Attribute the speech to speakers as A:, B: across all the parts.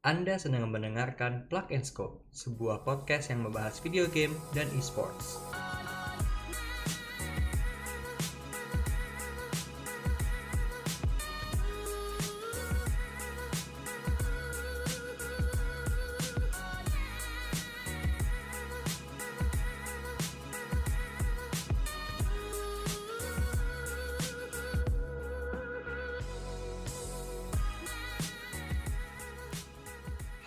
A: Anda sedang mendengarkan Plug and Scope, sebuah podcast yang membahas video game dan esports.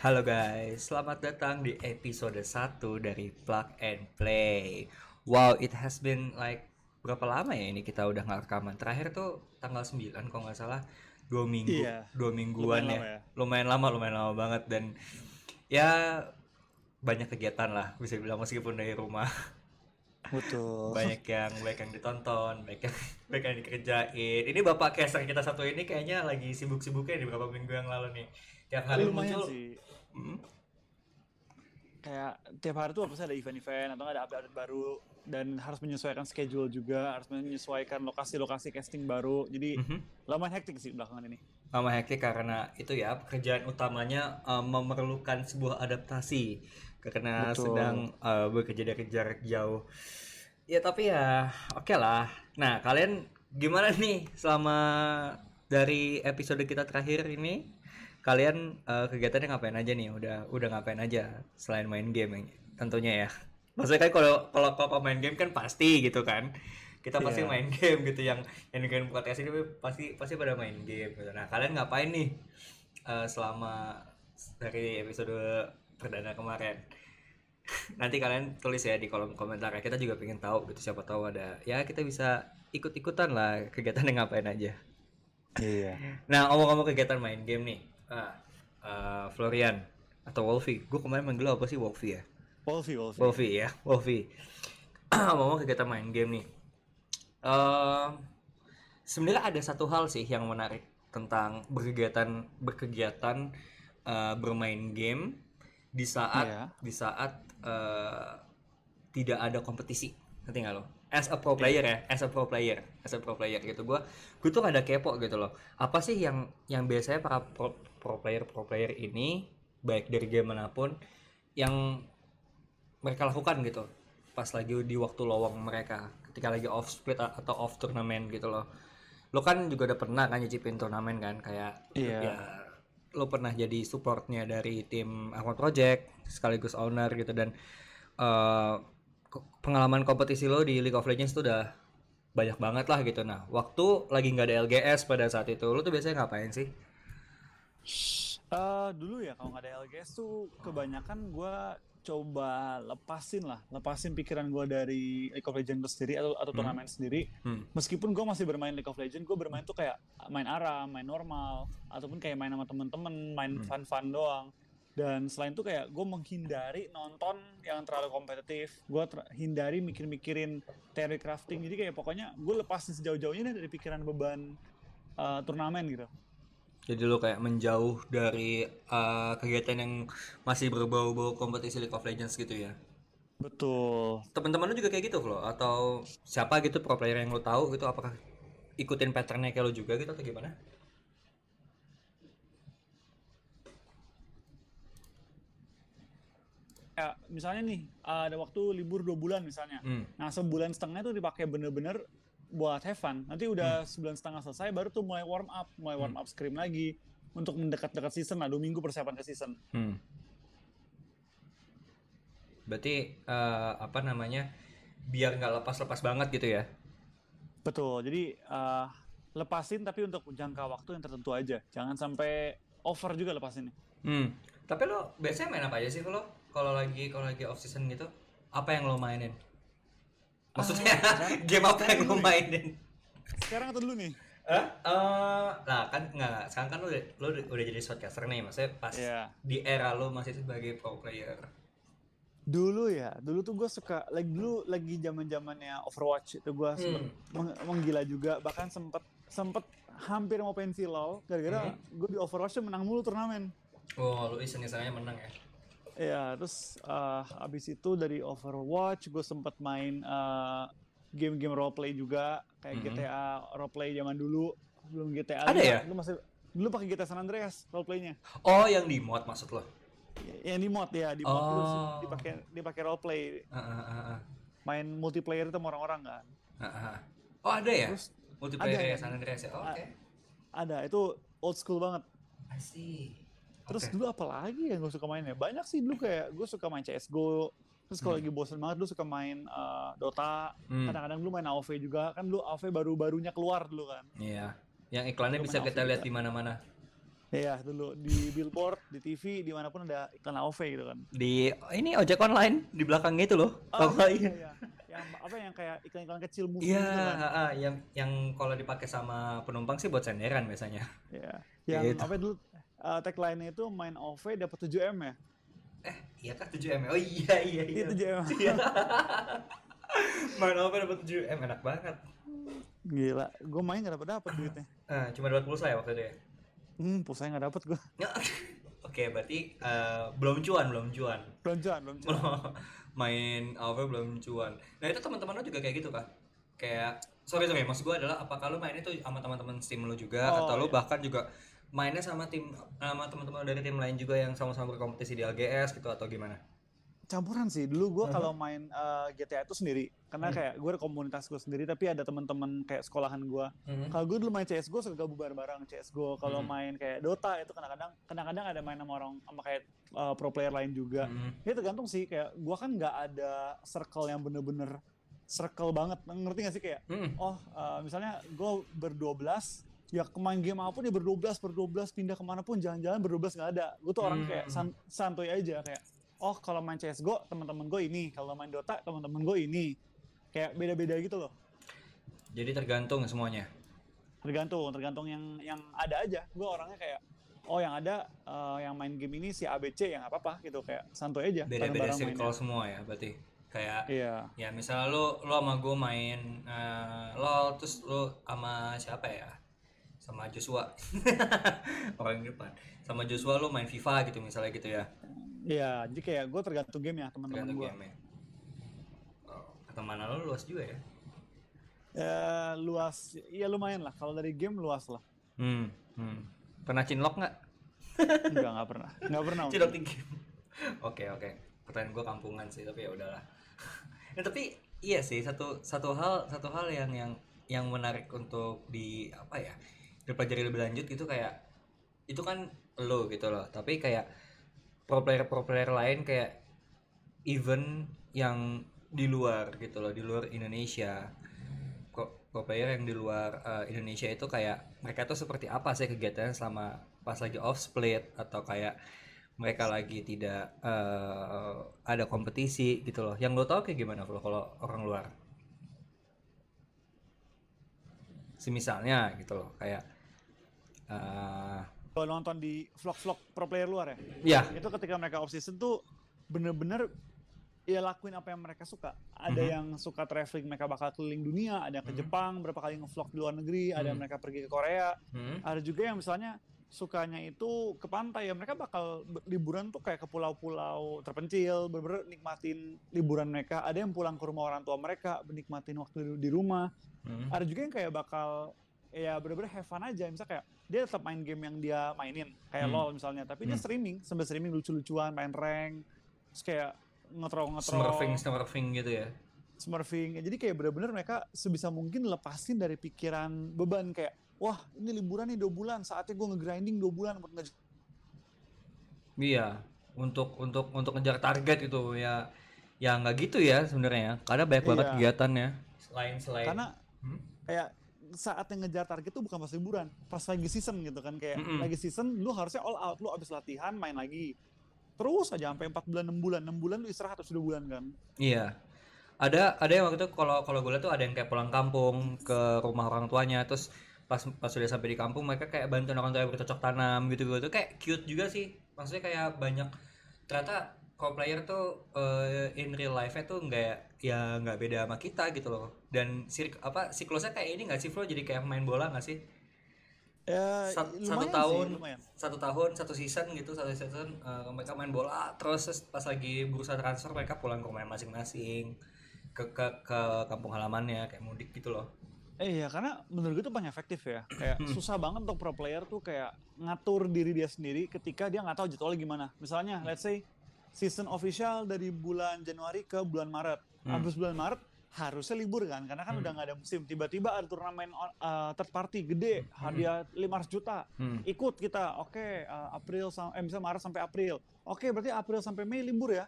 A: Halo guys, selamat datang di episode 1 dari Plug and Play. Wow, it has been like berapa lama ya ini kita udah nggak rekaman? Terakhir tuh tanggal 9 kalau nggak salah dua minggu,
B: Iya.
A: dua mingguan
B: Lumayan
A: ya.
B: lama ya.
A: Lumayan lama, lumayan lama banget dan ya banyak kegiatan lah bisa bilang meskipun dari rumah
B: Betul.
A: banyak yang baik yang ditonton baik yang baik yang dikerjain ini bapak caster kita satu ini kayaknya lagi sibuk-sibuknya di beberapa minggu yang lalu nih tiap hari
B: lumayan
A: muncul
B: sih.
A: Hmm,
B: Kayak tiap hari tuh pasti ada event-event atau ada update baru dan harus menyesuaikan schedule juga, harus menyesuaikan lokasi-lokasi casting baru. Jadi
A: mhm.
B: lumayan hektik sih belakangan ini.
A: lama hektik karena itu ya pekerjaan utamanya eh, memerlukan sebuah adaptasi karena
B: Betul.
A: sedang eh, bekerja dari jarak jauh ya tapi ya oke lah nah kalian gimana nih selama dari episode kita terakhir ini kalian eh, kegiatannya ngapain aja nih udah udah ngapain aja selain main game tentunya ya maksudnya kan kalau kalau kalau main game kan pasti gitu kan kita pasti
B: Iya.
A: main game gitu yang yang dengerin podcast ini pasti pasti pada main game gitu. Nah kalian ngapain nih eh, selama dari episode perdana kemarin? Nanti kalian tulis ya di kolom komentar ya. Kita juga pengen tahu gitu siapa tahu ada ya kita bisa ikut-ikutan lah kegiatan yang ngapain aja.
B: Iya.
A: Nah ngomong-ngomong kegiatan main game nih, ah, eh, Florian atau Wolfie, gue kemarin manggil apa sih Wolfie ya?
B: Wolfie, Wolfie.
A: Wolfie ya, Wolfie. Ngomong kegiatan main game nih. Ehm, sebenarnya ada satu hal sih yang menarik tentang berkegiatan berkegiatan eh, bermain game di saat
B: Iya.
A: di saat eh, tidak ada kompetisi. Ngerti nggak lo? As a pro player ya, as a pro player, as a pro player gitu. Gua gue tuh ada kepo gitu loh. Apa sih yang yang biasanya para pro, pro player pro player ini baik dari game mana pun yang mereka lakukan gitu. Pas lagi di waktu lowong mereka ketika lagi off split atau off turnamen gitu loh. Lo kan juga udah pernah kan nyicipin turnamen kan kayak
B: Iya.
A: ya lo pernah jadi supportnya dari tim Aqua Project sekaligus owner gitu dan ko- pengalaman kompetisi lo di League of Legends tuh udah banyak banget lah gitu. Nah waktu lagi nggak ada LGS pada saat itu lo tuh biasanya ngapain sih
B: Eh, dulu ya kalau nggak ada LGS tuh kebanyakan gue coba lepasin lah, lepasin pikiran gue dari League of Legends itu sendiri atau atau
A: Hmm.
B: turnamen sendiri.
A: Hmm.
B: Meskipun gue masih bermain League of Legends, gue bermain tuh kayak main ARA, main normal, ataupun kayak main sama temen-temen, main
A: Hmm.
B: fun-fun doang. Dan selain itu kayak gue menghindari nonton yang terlalu kompetitif. Gue hindari mikir-mikirin teori crafting. Jadi kayak pokoknya gue lepasin sejauh-jauhnya dari pikiran beban uh, turnamen gitu.
A: Jadi lo kayak menjauh dari uh, kegiatan yang masih berbau-bau kompetisi League of Legends gitu ya.
B: Betul.
A: Teman-teman lo juga kayak gitu Flo atau siapa gitu pro player yang lo tahu gitu apakah ikutin patternnya kayak lo juga gitu atau gimana?
B: Ya, misalnya nih ada waktu libur dua bulan misalnya.
A: Hmm.
B: Nah sebulan setengah itu dipakai bener-bener buat have fun. Nanti udah sebulan setengah selesai baru tuh mulai warm up, mulai warm up scrim lagi untuk mendekat-dekat season lah. Dua minggu persiapan ke season.
A: Hmm. Berarti uh, apa namanya biar nggak lepas-lepas banget gitu ya?
B: Betul. Jadi eh, lepasin tapi untuk jangka waktu yang tertentu aja. Jangan sampai over juga lepasinnya.
A: Hmm. Tapi lo biasanya main apa aja sih Flo? Kalau lagi kalau lagi off season gitu, apa yang lo mainin? Maksudnya
B: sekarang-
A: game apa yang
B: sekarang
A: lo mainin?
B: Sekarang atau dulu nih?
A: Eh, eh, nah kan nggak, sekarang kan lo udah, lo udah- jadi shotcaster nih, maksudnya pas
B: Iya.
A: di era lo masih sebagai pro player.
B: Dulu ya, dulu tuh gue suka, lagi dulu lagi zaman zamannya Overwatch itu gue sempet meng- menggila juga, bahkan sempet sempet hampir mau pensi LoL, gara-gara gue di Overwatch tuh menang mulu turnamen.
A: Oh, lo iseng-isengnya menang ya?
B: Ya, terus eh, abis itu dari Overwatch gue sempet main eh, game-game roleplay juga, kayak
A: Mhm.
B: GTA roleplay zaman dulu, belum GTA
A: Ada ya?
B: Lu masih dulu pakai GTA San Andreas roleplaynya
A: Oh, yang di mod maksud lo?
B: yang di mod ya di mod
A: Oh.
B: terus dipakai dipakai roleplay
A: Ah, ah, ah, ah.
B: main multiplayer itu sama orang-orang kan
A: ah, ah. Oh, ada ya?
B: terus
A: Multiplayer
B: ada,
A: ya. San Andreas ya? Oh. Oke.
B: ada itu old school banget
A: I see.
B: Terus dulu apa lagi yang gue suka mainnya banyak sih dulu kayak gue suka main CSGO terus kalau
A: Hmm.
B: lagi bosen banget dulu suka main eh, Dota
A: Hmm.
B: kadang-kadang dulu main AoV juga kan dulu AoV baru-barunya keluar dulu kan
A: Iya. Yang iklannya
B: Lu
A: bisa
B: main
A: kita
B: AoV
A: lihat di mana-mana.
B: Iya dulu di billboard, di TV, di mana pun ada iklan AOV gitu kan.
A: Di ini ojek online di belakangnya itu loh.
B: Oh,
A: Kalau
B: iya, iya. Yang apa yang kayak iklan-iklan kecil movie
A: Iya,
B: gitu kan.
A: ah, yang yang kalau dipakai sama penumpang sih buat senderan biasanya.
B: Iya. Yang
A: gitu.
B: apa dulu uh, tagline-nya itu main AOV dapat 7M ya.
A: Eh, iya kah 7M? Oh iya iya iya.
B: Iya 7M.
A: Iya. Main apa dapat 7M enak banget.
B: Gila, gue main gak dapat dapat duitnya.
A: Ah, cuma dapat pulsa ya waktu itu ya.
B: Hmm, pulsanya gak dapat gue.
A: Ya, Oke, berarti eh, belum cuan, belum cuan.
B: Belum cuan, belum cuan.
A: main AoV belum cuan. Nah itu teman-teman lo juga kayak gitu kah? Kayak sorry sorry maksud gue adalah apakah lo mainnya tuh sama teman-teman tim lo juga
B: Oh,
A: atau lo
B: iya.
A: bahkan juga mainnya sama tim sama teman-teman dari tim lain juga yang sama-sama berkompetisi di LGS gitu atau gimana?
B: Campuran sih. Dulu gue kalau main uh, GTA itu sendiri. Karena
A: Hmm.
B: kayak gue ada komunitas gue sendiri, tapi ada teman-teman kayak sekolahan gue.
A: Mhm.
B: Kalau gue dulu main CSGO suka gabung bareng-bareng CSGO. Kalau
A: Hmm.
B: main kayak Dota itu kadang-kadang kadang-kadang ada main sama orang sama kayak uh, pro player lain juga.
A: Mhm.
B: Ya tergantung sih kayak gua kan nggak ada circle yang bener-bener circle banget. Ngerti gak sih kayak
A: Mhm.
B: oh uh, misalnya gue berdua belas ya kemain game apa pun ya berdua belas pindah ke mana pun jalan-jalan belas nggak ada gue tuh orang
A: Hmm.
B: kayak san- santuy aja kayak oh kalau main CSGO teman-teman gue ini kalau main Dota teman-teman gue ini kayak beda-beda gitu loh
A: Jadi tergantung semuanya.
B: tergantung tergantung yang yang ada aja gue orangnya kayak oh yang ada uh, yang main game ini si ABC yang apa apa gitu kayak santuy aja
A: Beda-beda circle
B: mainnya.
A: semua ya berarti. Kayak
B: iya
A: ya misalnya lo lo sama gue main eh, LOL terus lo sama siapa ya sama Joshua. Orang di depan. Sama Joshua lo main FIFA gitu misalnya gitu ya.
B: Iya jadi kayak gue tergantung game ya teman-teman gue
A: game ya. Oh, pertemanan lo luas juga ya?
B: Ya luas. Iya lumayan lah. Kalau dari game luas lah.
A: Hmm, hmm. pernah cinlok nggak?
B: Enggak nggak pernah. Nggak pernah
A: cinlok di game. Oke oke. Pertanyaan gue kampungan sih tapi ya udahlah. Ya, tapi iya sih satu satu hal satu hal yang yang yang menarik untuk di apa ya dipelajari lebih lanjut itu kayak itu kan lo gitu loh. Tapi kayak pro player pro player lain kayak event yang di luar gitu loh di luar Indonesia. Pro, pro player yang di luar eh, Indonesia itu kayak mereka tuh seperti apa sih kegiatannya selama pas lagi off split atau kayak mereka lagi tidak eh, ada kompetisi gitu loh. Yang lo tau kayak gimana kalau kalau orang luar? Semisalnya gitu loh kayak eh
B: kalau nonton di vlog-vlog pro player luar ya?
A: Ya
B: itu ketika mereka off season tuh bener-bener ya lakuin apa yang mereka suka. Ada
A: Mhm.
B: yang suka traveling mereka bakal keliling dunia. Ada yang ke
A: Mhm.
B: Jepang berapa kali ngevlog di luar negeri. Ada yang
A: Mhm.
B: mereka pergi ke Korea.
A: Hmm,
B: ada juga yang misalnya sukanya itu ke pantai. Ya mereka bakal liburan tuh kayak ke pulau-pulau terpencil bener-bener nikmatin liburan mereka. Ada yang pulang ke rumah orang tua mereka menikmatin waktu di- rumah.
A: Hmm,
B: ada juga yang kayak bakal ya bener-bener have fun aja. Misal kayak dia tetap main game yang dia mainin kayak
A: Hmm.
B: LoL misalnya tapi dia
A: Hmm.
B: streaming sambil streaming lucu-lucuan main rank terus kayak ngetrol ngetrol
A: smurfing smurfing gitu ya
B: smurfing jadi kayak bener-bener mereka sebisa mungkin lepasin dari pikiran beban kayak wah ini liburan nih dua bulan saatnya gue nge-grinding dua bulan buat nge
A: Iya, untuk untuk untuk ngejar target itu ya ya nggak gitu ya sebenarnya. Karena banyak banget
B: Iya.
A: kegiatannya. Selain selain
B: karena
A: Hmm?
B: kayak saatnya ngejar target tuh bukan pas liburan pas lagi season gitu kan kayak
A: Mm-mm.
B: lagi season lu harusnya all out lu abis latihan main lagi terus aja sampai 4 bulan 6 bulan 6 bulan lu istirahat atau sudah bulan kan
A: Iya. Ada ada yang waktu itu kalau kalau gue lihat tuh ada yang kayak pulang kampung ke rumah orang tuanya terus pas pas sudah sampai di kampung mereka kayak bantuin orang tua bercocok tanam gitu gitu kayak cute juga sih maksudnya kayak banyak ternyata pro player tuh eh, in real life nya tuh nggak ya nggak beda sama kita gitu loh dan sirk apa siklusnya kayak ini nggak sih Flo jadi kayak main bola nggak sih
B: ya
A: Sat- satu
B: sih,
A: tahun
B: lumayan.
A: satu tahun satu season gitu satu season eh, mereka main bola terus pas lagi bursa transfer mereka pulang ke rumah masing-masing ke ke ke kampung halamannya kayak mudik gitu loh
B: Eh iya karena menurut gue itu paling efektif ya. Kayak
A: Hmm.
B: susah banget untuk pro player tuh kayak ngatur diri dia sendiri ketika dia nggak tahu jadwalnya gimana. Misalnya let's say season official dari bulan Januari ke bulan Maret.
A: Hmm.
B: Habis bulan Maret harusnya libur kan karena kan
A: Hmm.
B: udah nggak ada musim. Tiba-tiba ada turnamen uh, third party gede, hadiah 500 juta.
A: Hmm.
B: Ikut kita. Oke, uh, April eh misalnya Maret sampai April. Oke, berarti April sampai Mei libur ya.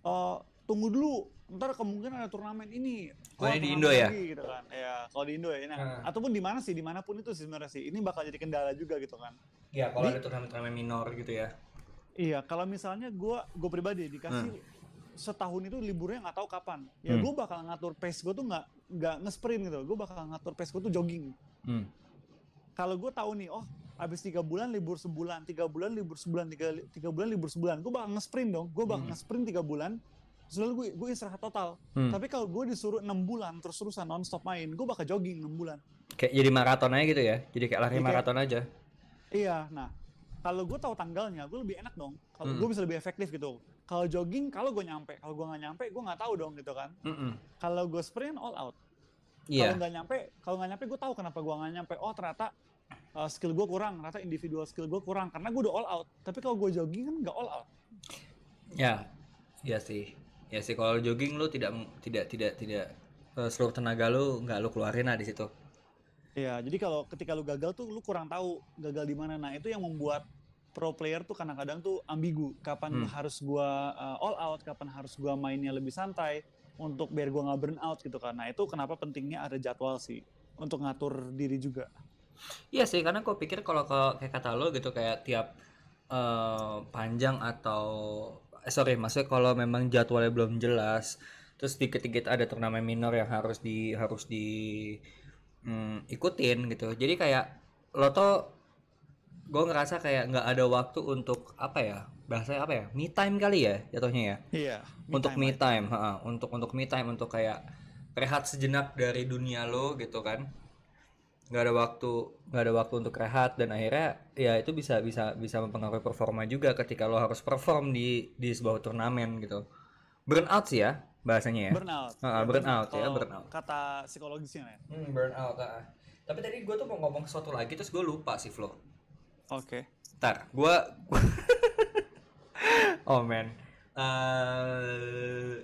B: Uh, tunggu dulu. Ntar kemungkinan ada turnamen ini.
A: Oh,
B: Wah,
A: ini di
B: turnamen
A: Indo ya?
B: lagi, gitu kan. Ya, kalau di Indo ya. Nah,
A: Hmm.
B: ataupun di mana sih, di mana pun itu sih sebenarnya sih. Ini bakal jadi kendala juga gitu kan.
A: Ya kalau
B: Di-
A: ada turnamen-turnamen minor gitu ya.
B: Iya, kalau misalnya gue gue pribadi dikasih setahun itu liburnya nggak tahu kapan. Ya
A: Hmm.
B: gue bakal ngatur pace gue tuh nggak nggak nge-sprint gitu. Gue bakal ngatur pace gue tuh jogging.
A: Hmm.
B: Kalau gue tahu nih, oh habis tiga bulan libur sebulan, tiga bulan libur sebulan, tiga tiga bulan libur sebulan, gue bakal nge-sprint dong. Gue bakal
A: Hmm.
B: nge-sprint tiga bulan. Terus lalu gue gue istirahat total.
A: Hmm.
B: Tapi kalau gue disuruh enam bulan terus-terusan non-stop main, gue bakal jogging enam bulan.
A: Kayak jadi maraton aja gitu ya. Jadi kayak lari
B: Jadi kayak-
A: maraton aja.
B: Iya, nah kalau gue tahu tanggalnya, gue lebih enak dong. Kalau
A: Hmm.
B: gue bisa lebih efektif gitu. Kalau jogging, kalau gue nyampe, kalau gue nggak nyampe, gue nggak tahu dong gitu kan. Kalau gue sprint all out.
A: Iya.
B: Kalau nggak nyampe, kalau nggak nyampe, gue tahu kenapa gue nggak nyampe. Oh ternyata uh, skill gue kurang, ternyata individual skill gue kurang karena gue udah all out. Tapi kalau gue jogging kan nggak all out.
A: Ya, iya sih. Ya sih kalau jogging lu tidak tidak tidak tidak eh, seluruh tenaga lu nggak lu keluarin lah di situ.
B: Iya, jadi kalau ketika lu gagal tuh lu kurang tahu gagal di mana. Nah itu yang membuat pro player tuh kadang-kadang tuh ambigu. Kapan
A: Hmm.
B: harus gua uh, all out, kapan harus gua mainnya lebih santai untuk biar gua nggak burn out gitu kan. Nah itu kenapa pentingnya ada jadwal sih untuk ngatur diri juga.
A: Iya sih, karena gue pikir kalau ke kayak kata lo gitu kayak tiap eh, panjang atau eh, sorry, maksudnya kalau memang jadwalnya belum jelas, terus dikit-dikit ada turnamen minor yang harus di harus di mm, ikutin gitu. Jadi kayak lo tuh gue ngerasa kayak nggak ada waktu untuk apa ya bahasanya apa ya me time kali ya jatuhnya ya?
B: Iya.
A: untuk me time, ha, untuk untuk me time untuk kayak rehat sejenak dari dunia lo gitu kan. Nggak ada waktu nggak ada waktu untuk rehat dan akhirnya ya itu bisa bisa bisa mempengaruhi performa juga ketika lo harus perform di di sebuah turnamen gitu. Burnout sih ya bahasanya ya
B: Burnout.
A: Ah, burnout ya, burnout.
B: Kata psikologisnya ya.
A: hmm, burnout ah. tapi tadi gue tuh mau ngomong sesuatu lagi terus gue lupa sih Flo
B: Oke.
A: Ntar, gua Oh man. eh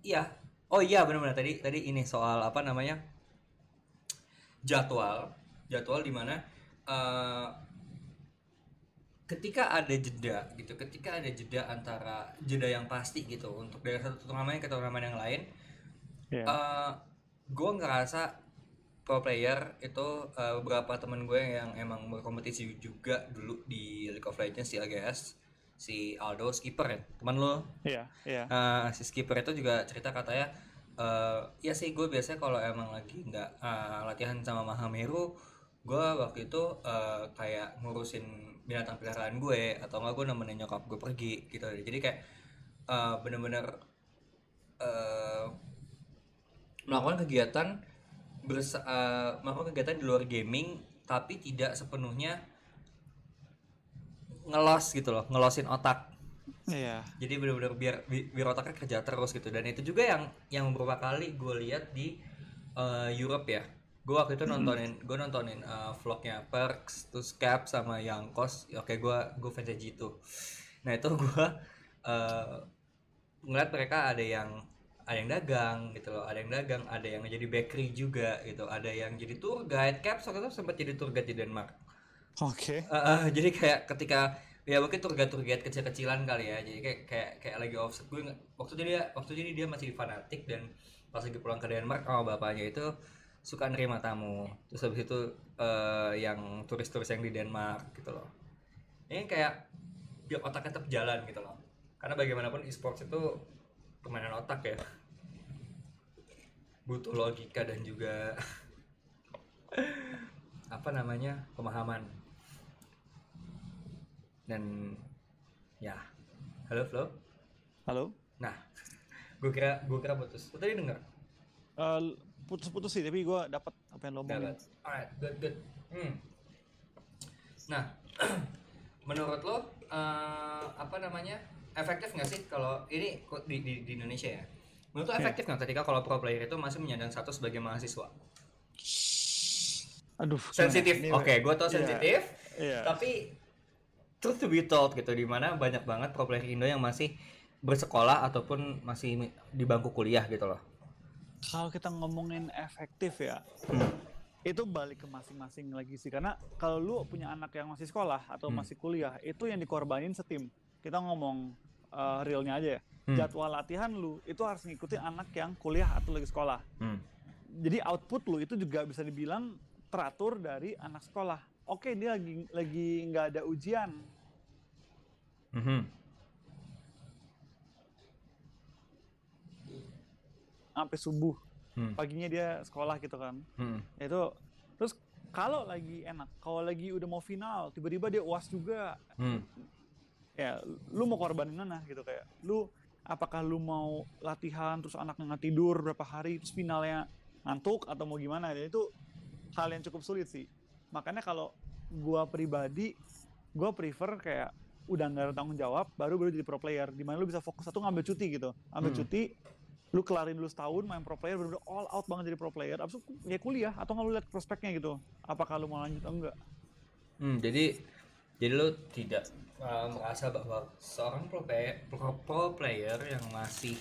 A: iya. Oh iya benar-benar tadi tadi ini soal apa namanya? Jadwal. Jadwal di mana eh ketika ada jeda gitu, ketika ada jeda antara jeda yang pasti gitu untuk dari satu turnamen ke turnamen yang lain,
B: Iya.
A: eh gue ngerasa pro player itu eh, beberapa temen gue yang emang berkompetisi juga dulu di League of Legends si LGS si Aldo skipper ya teman lo
B: Iya, iya.
A: Eh, si skipper itu juga cerita katanya eh ya sih gue biasanya kalau emang lagi nggak eh, latihan sama Mahameru gue waktu itu eh, kayak ngurusin binatang peliharaan gue atau nggak gue nemenin nyokap gue pergi gitu. Jadi kayak eh, bener-bener eh, melakukan kegiatan bersa eh, melakukan kegiatan di luar gaming tapi tidak sepenuhnya ngelos gitu loh ngelosin otak.
B: Iya.
A: jadi bener-bener biar bi- biar otaknya kerja terus gitu. Dan itu juga yang yang beberapa kali gue lihat di eh, Europe ya gue waktu itu nontonin gue nontonin eh, vlognya Perks terus Cap sama yang kos oke gue gue fans G2 nah itu gue eh ngeliat mereka ada yang ada yang dagang gitu loh ada yang dagang ada yang jadi bakery juga gitu ada yang jadi tour guide. Cap waktu itu sempat jadi tour guide di Denmark.
B: Oke.
A: Eh, eh, jadi kayak ketika ya mungkin turgat turgat kecil-kecilan kali ya jadi kayak kayak kayak lagi offset. Gue waktu itu dia waktu jadi dia masih fanatik dan pas lagi pulang ke Denmark sama bapaknya itu suka nerima tamu. Terus habis itu eh, yang turis-turis yang di Denmark gitu loh. Ini kayak biar otaknya tetap jalan gitu loh. Karena bagaimanapun e-sports itu permainan otak ya. Butuh logika dan juga apa namanya pemahaman. Dan ya. Halo Flo?
B: Halo.
A: nah gue kira gue kira putus. Lu tadi denger?
B: Eh, putus-putus sih, tapi gue dapat apa yang lo.
A: Dapat. alright good good hmm. nah menurut lo eh, apa namanya efektif nggak sih kalau ini di, di, di Indonesia ya menurut lo efektif nggak ketika kalau pro player itu masih menyandang status sebagai mahasiswa
B: Aduh.
A: sensitif oke gue tau
B: Iya.
A: sensitif
B: Iya.
A: tapi truth to be told gitu di mana banyak banget pro player Indo yang masih bersekolah ataupun masih di bangku kuliah gitu loh
B: Kalau kita ngomongin efektif ya,
A: Hmm.
B: itu balik ke masing-masing lagi sih. Karena kalau lu punya anak yang masih sekolah atau
A: Hmm.
B: masih kuliah, itu yang dikorbanin setim. Kita ngomong uh, realnya aja ya.
A: Hmm.
B: Jadwal latihan lu itu harus ngikutin anak yang kuliah atau lagi sekolah.
A: Hmm.
B: Jadi output lu itu juga bisa dibilang teratur dari anak sekolah. Oke, dia lagi lagi nggak ada ujian,
A: Mhm.
B: Sampai subuh.
A: Hmm.
B: Paginya dia sekolah gitu kan.
A: Hmm.
B: itu terus kalau lagi enak kalau lagi udah mau final tiba-tiba dia uas juga
A: Hmm.
B: ya lu mau korbanin mana gitu kayak lu apakah lu mau latihan terus anaknya nggak tidur berapa hari terus finalnya ngantuk atau mau gimana dan itu hal yang cukup sulit sih makanya kalau gua pribadi gua prefer kayak udah nggak ada tanggung jawab baru baru jadi pro player di mana lu bisa fokus satu ngambil cuti gitu ambil
A: Hmm.
B: cuti lu kelarin dulu setahun main pro player bener all out banget jadi pro player. Abis itu ya kuliah atau nggak lu lihat prospeknya gitu? Apakah lu mau lanjut atau enggak
A: Hmm, jadi jadi lo tidak uh, merasa bahwa seorang pro player, pro, pro player yang masih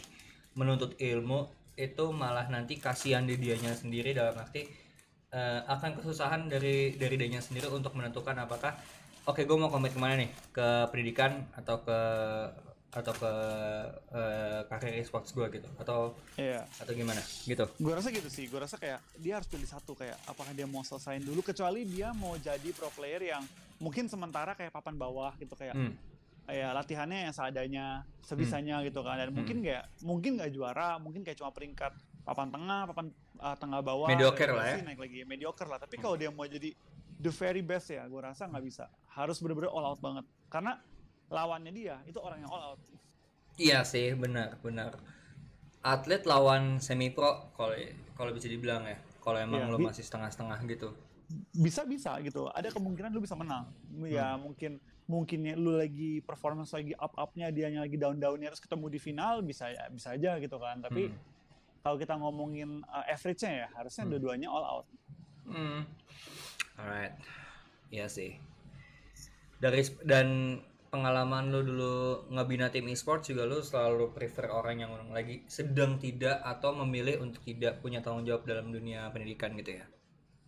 A: menuntut ilmu itu malah nanti kasihan di dianya sendiri dalam arti uh, akan kesusahan dari dari dianya sendiri untuk menentukan apakah oke gue mau komit ke mana nih? Ke pendidikan atau ke atau ke uh, karir e-sports gue gitu atau
B: Iya.
A: atau gimana gitu.
B: Gue rasa gitu sih gue rasa kayak dia harus pilih satu kayak apakah dia mau selesain dulu kecuali dia mau jadi pro player yang mungkin sementara kayak papan bawah gitu kayak
A: hmm.
B: ya latihannya yang seadanya sebisanya gitu kan. Dan mungkin kayak mungkin nggak juara mungkin kayak cuma peringkat papan tengah papan uh, tengah bawah
A: Mediocre
B: dan
A: lah ya.
B: naik lagi. Mediocre lah tapi kalau dia mau jadi the very best ya gue rasa nggak bisa. Harus bener-bener all out banget. Karena lawannya dia itu orang yang all out
A: Iya sih, benar, benar. Atlet lawan semi pro kalau kalau bisa dibilang ya. Kalau emang
B: Iya,
A: lo masih setengah-setengah gitu.
B: bisa bisa gitu ada kemungkinan lu bisa menang ya mungkin mungkinnya lu lagi performance lagi up upnya dia lagi down downnya terus ketemu di final bisa ya bisa aja gitu kan tapi
A: Hmm.
B: kalau kita ngomongin uh, average-nya ya harusnya dua-duanya all out
A: Hmm. Alright. Iya sih. Dari dan pengalaman lo dulu ngebina tim e-sports juga lo selalu prefer orang yang lagi sedang tidak atau memilih untuk tidak punya tanggung jawab dalam dunia pendidikan gitu ya.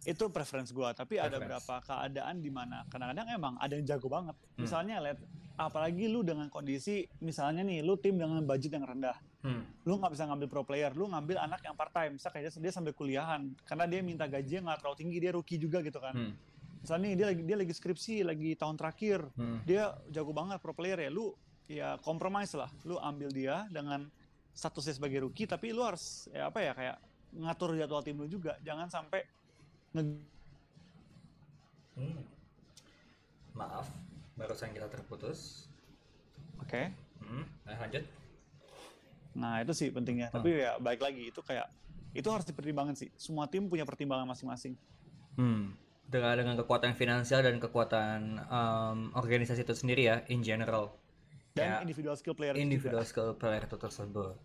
B: itu preference gua tapi ada
A: Preference.
B: beberapa keadaan di mana kadang-kadang emang ada yang jago banget
A: Hmm.
B: misalnya lihat apalagi lu dengan kondisi misalnya nih lu tim dengan budget yang rendah
A: Hmm.
B: lu nggak bisa ngambil pro player, lu ngambil anak yang part time, misalnya dia sambil kuliahan, karena dia minta gaji yang nggak terlalu tinggi, dia rookie juga gitu kan.
A: Hmm.
B: Misalnya nih dia lagi dia lagi skripsi, lagi tahun terakhir,
A: Hmm.
B: dia jago banget pro player ya, lu ya compromise lah, lu ambil dia dengan statusnya sebagai rookie, tapi lu harus ya apa ya kayak ngatur jadwal tim lu juga, jangan sampai nge
A: Hmm. Maaf, barusan kita terputus.
B: Oke.
A: Hmm. Nah, lanjut.
B: Nah itu sih pentingnya. Tapi ya baik lagi itu kayak itu harus dipertimbangkan sih. Semua tim punya pertimbangan masing-masing.
A: Hmm. Dengan, dengan kekuatan finansial dan kekuatan um, organisasi itu sendiri ya, in general.
B: Dan
A: Ya,
B: individual skill player juga.
A: individual skill player itu tersebut.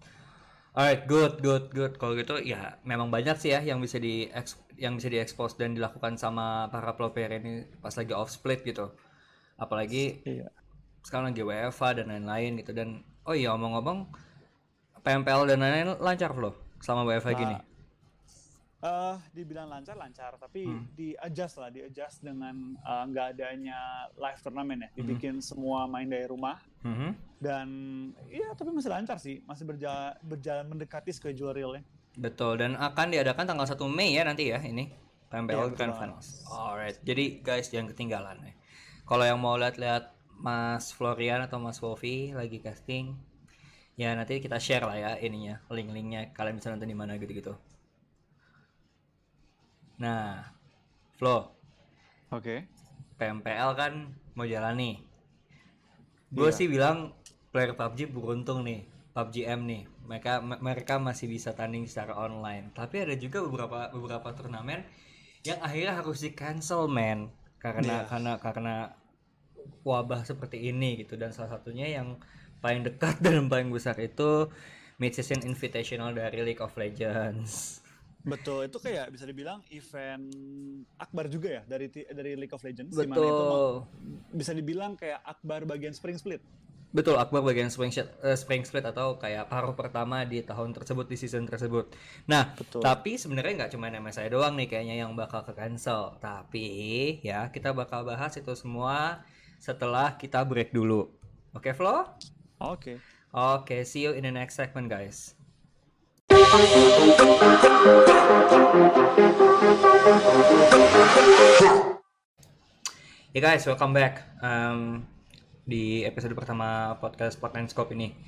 A: Alright, good, good, good. Kalau gitu ya memang banyak sih ya yang bisa di yang bisa diekspos dan dilakukan sama para pro player ini pas lagi off split gitu. Apalagi
B: Iya.
A: sekarang lagi WFA dan lain-lain gitu dan oh iya omong-omong PMPL dan lain-lain lancar loh selama WFA gini.
B: Eh, dibilang lancar lancar, tapi
A: Hmm.
B: di adjust lah, di adjust dengan eh, nggak adanya live turnamen
A: Hmm.
B: ya, dibikin semua main dari rumah
A: Mhm.
B: dan iya tapi masih lancar sih, masih berjalan berjalan mendekati schedule realnya.
A: Betul dan akan diadakan tanggal 1 Mei ya nanti ya ini PMPL
B: Iya,
A: Grand
B: betul.
A: Finals. Alright. Jadi guys jangan ketinggalan ya. Kalau yang mau lihat-lihat Mas Florian atau Mas Wofi lagi casting ya nanti kita share lah ya ininya link-linknya kalian bisa nonton di mana gitu-gitu. Nah, Flo,
B: Oke.
A: PMPL kan mau jalan nih. Gue
B: Iya.
A: sih bilang player PUBG beruntung nih, PUBG M nih. Mereka me- mereka masih bisa tanding secara online. Tapi ada juga beberapa beberapa turnamen yang akhirnya harus di cancel man karena
B: Iya.
A: karena karena wabah seperti ini gitu dan salah satunya yang paling dekat dan paling besar itu mid season invitational dari League of Legends.
B: Betul, itu kayak bisa dibilang event akbar juga ya dari dari League of Legends di mana itu
A: Betul.
B: bisa dibilang kayak akbar bagian Spring Split.
A: Betul, Akbar bagian spring, eh, spring split atau kayak paruh pertama di tahun tersebut di season tersebut. Nah,
B: Betul.
A: tapi sebenarnya nggak cuma MSI doang nih kayaknya yang bakal ke cancel. Tapi ya kita bakal bahas itu semua setelah kita break dulu. Oke, Flo?
B: Oke.
A: Oke, see you in the next segment, guys. Ya guys, welcome back um, di episode pertama podcast Spotlight Scope ini.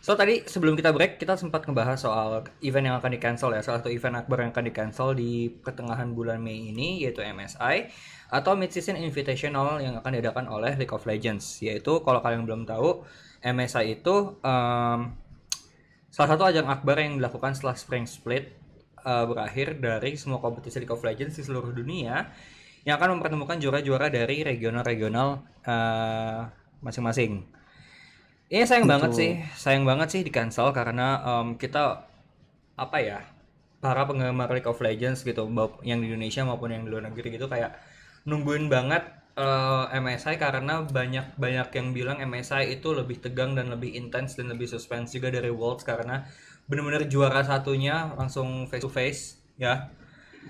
A: So tadi sebelum kita break kita sempat ngebahas soal event yang akan di cancel ya, salah satu event akbar yang akan di cancel di pertengahan bulan Mei ini yaitu MSI atau Mid Season Invitational yang akan diadakan oleh League of Legends. Yaitu kalau kalian belum tahu MSI itu um, salah satu ajang akbar yang dilakukan setelah Spring Split uh, berakhir dari semua kompetisi League of Legends di seluruh dunia yang akan mempertemukan juara-juara dari regional-regional uh, masing-masing. Ini sayang banget
B: Betul.
A: sih, sayang banget sih di cancel karena um, kita apa ya para penggemar League of Legends gitu, yang di Indonesia maupun yang di luar negeri gitu kayak nungguin banget uh, MSI karena banyak banyak yang bilang MSI itu lebih tegang dan lebih intens dan lebih suspense juga dari Worlds karena bener-bener juara satunya langsung face to face ya.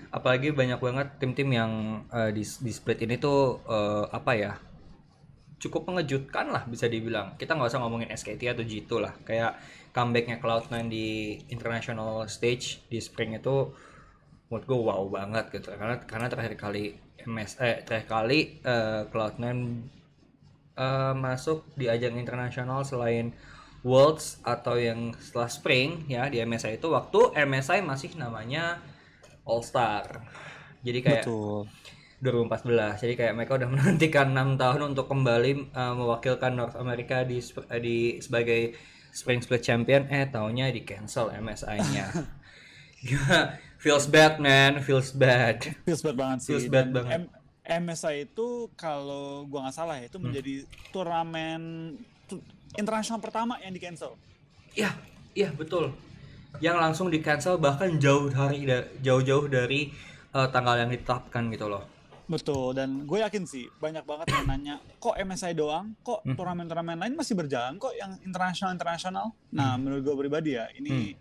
A: Apalagi banyak banget tim-tim yang uh, di, di split ini tuh uh, apa ya cukup mengejutkan lah bisa dibilang. Kita nggak usah ngomongin SKT atau G2 lah. Kayak comebacknya Cloud9 di international stage di spring itu menurut gue wow banget gitu. Karena karena terakhir kali MS eh terakhir kali eh, Cloud9 eh, masuk di ajang internasional selain Worlds atau yang setelah Spring ya di MSI itu waktu MSI masih namanya All Star jadi kayak
B: Betul.
A: 2014 jadi kayak mereka udah menantikan enam tahun untuk kembali uh, mewakilkan North America di eh, di sebagai Spring Split Champion eh tahunnya di cancel MSI-nya feels bad man feels bad
B: Feels bad banget sih.
A: Feels bad
B: Dan
A: banget.
B: M- MSI itu kalau gua nggak salah ya
A: Hmm.
B: itu menjadi turnamen tu- internasional pertama yang di cancel.
A: Iya, iya betul. Yang langsung di cancel bahkan jauh hari jauh-jauh dari uh, tanggal yang ditetapkan gitu loh.
B: Betul, dan gue yakin sih banyak banget yang nanya, kok MSI doang, kok
A: Hmm.
B: turnamen-turnamen lain masih berjalan, kok yang internasional-internasional? Nah, menurut gue pribadi ya, ini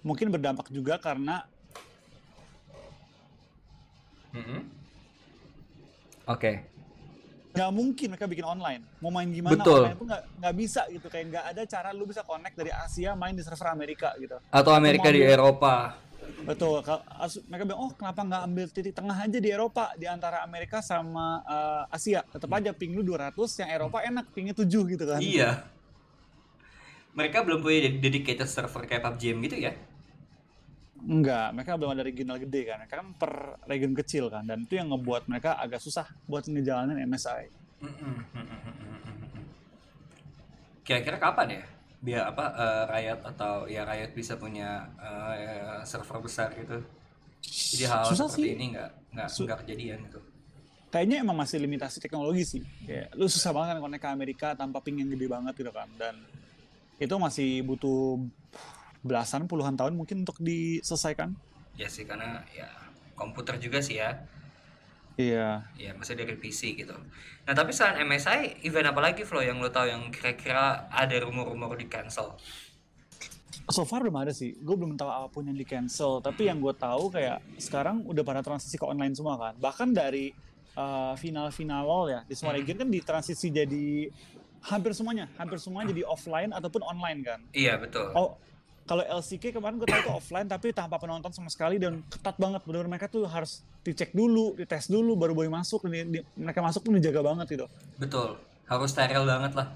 B: mungkin berdampak juga karena
A: Mm-mm. Oke,
B: nggak mungkin mereka bikin online. Mau main gimana
A: Betul.
B: online pun nggak nggak bisa gitu, kayak nggak ada cara lu bisa connect dari Asia main di server Amerika gitu.
A: atau Amerika di Eropa.
B: Betul, mereka bilang, oh kenapa nggak ambil titik tengah aja di Eropa, di antara Amerika sama eh, Asia. Tetap aja ping lu 200, yang Eropa enak, pingnya 7 gitu kan.
A: Iya. Mereka belum punya ded- dedicated server kayak PUBG gitu ya?
B: Enggak, mereka belum ada regional gede kan. Mereka kan per region kecil kan. Dan itu yang ngebuat mereka agak susah buat ngejalanin MSI.
A: Kira-kira kapan ya? Biar apa eh, Riot atau ya Riot bisa punya eh, server besar gitu. Jadi hal
B: Susah
A: seperti
B: sih.
A: ini nggak nggak
B: Su-
A: nggak kejadian gitu.
B: Kayaknya emang masih limitasi teknologi sih. Kayak lu susah banget kan connect ke Amerika tanpa ping yang gede banget gitu kan. Dan itu masih butuh belasan puluhan tahun mungkin untuk diselesaikan.
A: Ya sih karena ya komputer juga sih ya.
B: Iya.
A: Ya masih dari PC gitu. Nah tapi selain MSI, event apa lagi Flo yang lo tahu yang kira-kira ada rumor-rumor di cancel?
B: So far belum ada sih. Gue belum tahu apa pun yang di cancel. Tapi yang gue tahu kayak sekarang udah pada transisi ke online semua kan. Bahkan dari uh, final-final LoL ya di semua
A: Hmm.
B: region kan ditransisi jadi hampir semuanya, hampir semuanya jadi offline ataupun online kan.
A: Iya betul.
B: Oh, kalau LCK kemarin gue tahu itu offline tapi tanpa penonton sama sekali dan ketat banget. Benar-benar mereka tuh harus dicek dulu, dites dulu baru boleh masuk. Di- di- mereka masuk pun dijaga banget gitu.
A: Betul. Harus steril banget lah.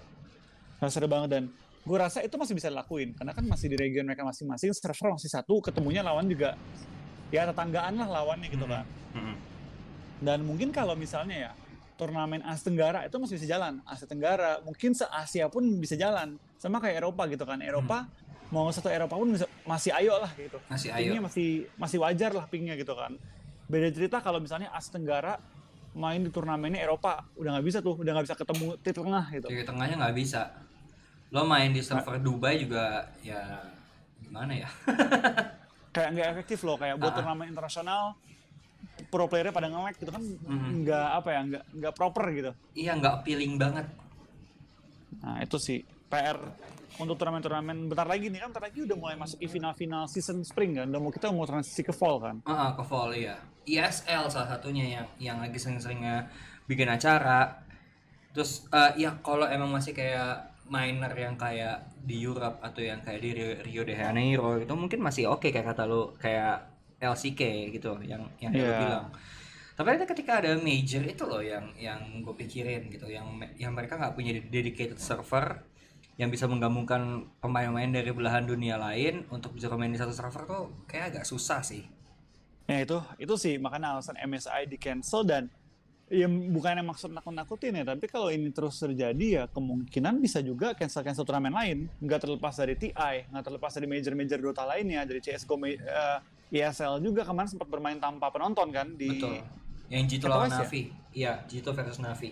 B: Rasa seru banget dan gue rasa itu masih bisa dilakuin karena kan masih di region mereka masing-masing server masih satu ketemunya lawan juga ya tetanggaan lah lawannya gitu kan
A: Mm-mm.
B: dan mungkin kalau misalnya ya turnamen Asia Tenggara itu masih bisa jalan Asia Tenggara mungkin se Asia pun bisa jalan sama kayak Eropa gitu kan Eropa mau satu Eropa pun bisa- masih ayo lah gitu
A: Masih
B: pingnya
A: ayo.
B: masih masih wajar lah pingnya gitu kan beda cerita kalau misalnya Asia Tenggara main di turnamennya Eropa udah nggak bisa tuh udah nggak bisa ketemu titik tengah gitu
A: Titik tengahnya nggak bisa. Lo main di server Dubai juga ya gimana ya?
B: kayak nggak efektif loh kayak buat
A: Ah.
B: turnamen internasional pro playernya pada nge-lag gitu kan
A: Mhm.
B: nggak apa ya nggak nggak proper gitu
A: iya nggak appealing banget
B: nah itu sih PR untuk turnamen-turnamen bentar lagi nih kan bentar lagi udah mulai masuk ke final-final season spring kan? Udah mau kita mau transisi ke fall kan?
A: Ah, ke fall ya ISL salah satunya yang yang lagi sering-seringnya bikin acara. Terus eh, ya kalau emang masih kayak minor yang kayak di Europe atau yang kayak di Rio, de Janeiro itu mungkin masih oke kayak kata lu kayak LCK gitu yang yang lu
B: Iya.
A: bilang. Tapi ada ketika ada major itu loh yang yang gue pikirin gitu yang yang mereka nggak punya dedicated server yang bisa menggabungkan pemain-pemain dari belahan dunia lain untuk bisa bermain di satu server tuh kayak agak susah sih
B: ya itu itu sih makanya alasan MSI di cancel dan ya bukan yang maksud nakut-nakutin ya tapi kalau ini terus terjadi ya kemungkinan bisa juga cancel cancel turnamen lain nggak terlepas dari TI nggak terlepas dari major-major Dota lainnya dari CS:GO ma- eh, ESL juga kemarin sempat bermain tanpa penonton kan di
A: Betul. Yang Jito
B: Kata
A: lawan
B: West ya?
A: Navi. Iya, Jito versus Navi.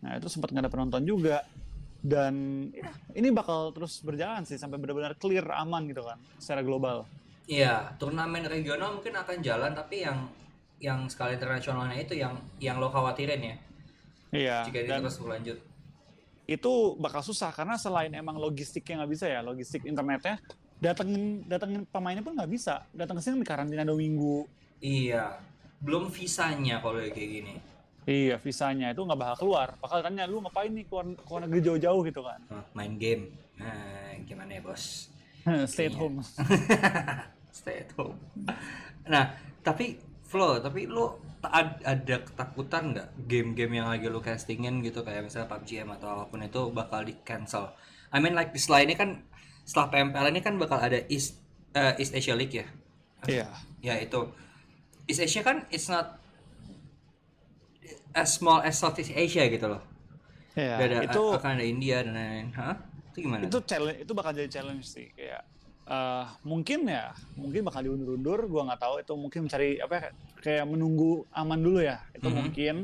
B: Nah itu sempat nggak ada penonton juga dan ya, ini bakal terus berjalan sih sampai benar-benar clear aman gitu kan secara global.
A: Iya, turnamen regional mungkin akan jalan tapi yang yang skala internasionalnya itu yang yang lo khawatirin ya
B: Iya.
A: jika ini terus berlanjut.
B: itu bakal susah karena selain emang logistiknya nggak bisa ya logistik internetnya datengin datengin pemainnya pun nggak bisa datang ke sini karantina dua minggu
A: Iya. Belum visanya kalau kayak gini.
B: Iya visanya itu nggak bakal keluar bakal tanya lu ngapain nih keluar keluar negeri jauh-jauh gitu kan
A: main game. Nah, gimana ya, Bos?
B: stay at
A: Iya.
B: home
A: Stay at home. Nah, tapi Flo, tapi lu ada ketakutan nggak game-game yang lagi lu castingin gitu kayak misalnya PUBG M atau apa pun itu bakal di cancel? I mean like di setelah ini kan setelah PMPL ini kan bakal ada East eh, East Asia League ya.
B: iya
A: Ya itu East Asia kan it's not as small as Southeast Asia gitu loh.
B: iya
A: Ada,
B: itu
A: akan ada India dan lain-lain. Hah? Itu gimana?
B: itu challenge itu bakal jadi challenge sih kayak eh, mungkin ya mungkin bakal diundur-undur gua nggak tahu itu mungkin mencari apa ya, kayak menunggu aman dulu ya itu
A: Mhm.
B: mungkin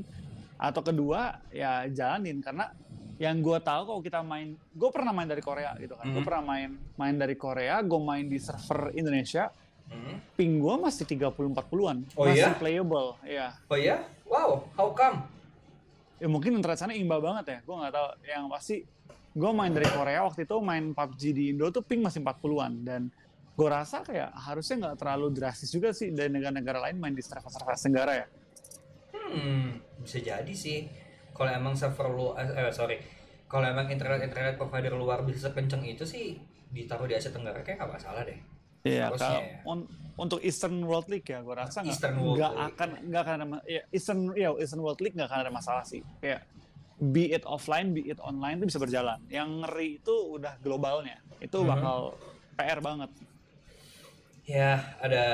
B: atau kedua ya jalanin karena yang gua tahu kalau kita main gue pernah main dari Korea gitu kan gue
A: Mhm.
B: pernah main main dari Korea gue main di server Indonesia
A: Hmm?
B: ping gua masih 30-40an
A: Oh
B: masih
A: iya?
B: playable ya
A: Oh ya? Wow, how come?
B: ya mungkin internet sana imbal banget ya gue nggak tahu yang pasti gue main dari Korea waktu itu main PUBG di Indo tuh ping masih 40-an dan gue rasa kayak harusnya nggak terlalu drastis juga sih dari negara-negara lain main di server-server Tenggara ya
A: Hmm, bisa jadi sih. Kalau emang server lu, eh eh, sorry, kalau emang internet internet provider luar bisa sekenceng itu sih ditaruh di Asia Tenggara kayak nggak masalah deh.
B: Iya,
A: Harusnya
B: kalau
A: ya.
B: un- untuk Eastern World League ya, gue rasa nggak akan nggak akan ada ya, Eastern ya Eastern World League nggak akan ada masalah sih. Kayak be it offline, be it online itu bisa berjalan. Yang ngeri itu udah globalnya, itu
A: Mhm.
B: bakal PR banget.
A: Ya, ada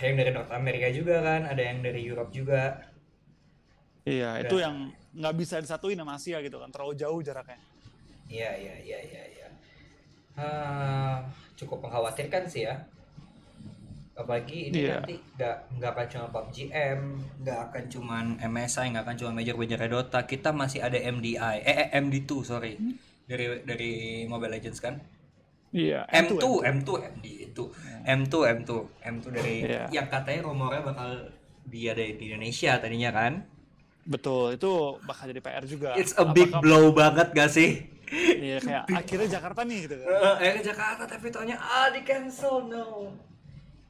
A: yang dari North Amerika juga kan, ada yang dari Europe juga.
B: Iya,
A: Dan-
B: itu yang nggak bisa disatuin sama Asia gitu kan, terlalu jauh jaraknya.
A: Iya, iya, iya, iya, iya. Ah, cukup mengkhawatirkan sih ya. Apalagi ini
B: Iya.
A: nanti nggak nggak akan cuma PUBG M, nggak akan cuma MSI, nggak akan cuma Major Major Dota. Kita masih ada MDI, eh, eh MD2 sorry dari dari Mobile Legends kan.
B: Iya,
A: M2,
B: M2,
A: M2, MD itu, M2, M2, M2 dari
B: Iya.
A: yang katanya rumornya bakal dia dari di Indonesia tadinya kan.
B: Betul, itu bakal jadi PR juga.
A: It's a big
B: Apakah-
A: blow banget gak sih?
B: Iya, kayak akhirnya Jakarta nih gitu kan.
A: Eh, ke Jakarta tapi taunya ah di cancel no.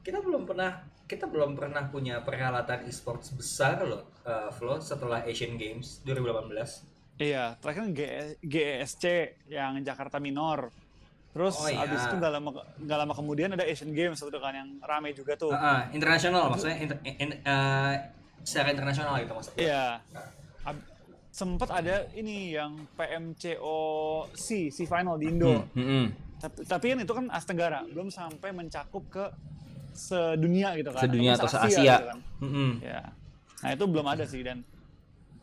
A: Kita belum pernah kita belum pernah punya perhelatan e-sports besar loh, eh, Flo setelah Asian Games 2018.
B: Iya, terakhir kan GESC yang Jakarta Minor. Terus
A: Oh, iya.
B: abis itu nggak lama nggak lama kemudian ada Asian Games itu kan yang rame juga tuh.
A: Ah, ah, internasional maksudnya inter, in- eh, secara internasional gitu maksudnya.
B: Iya. Ab- sempat ada ini yang PMCOC si final di Indo.
A: Hmm, hmm, hmm.
B: Tapi, tapi kan itu kan Asia Tenggara, belum sampai mencakup ke sedunia gitu kan.
A: Sedunia atau se-Asia.
B: gitu kan.
A: Hmm, hmm.
B: Ya. Nah, itu belum ada sih dan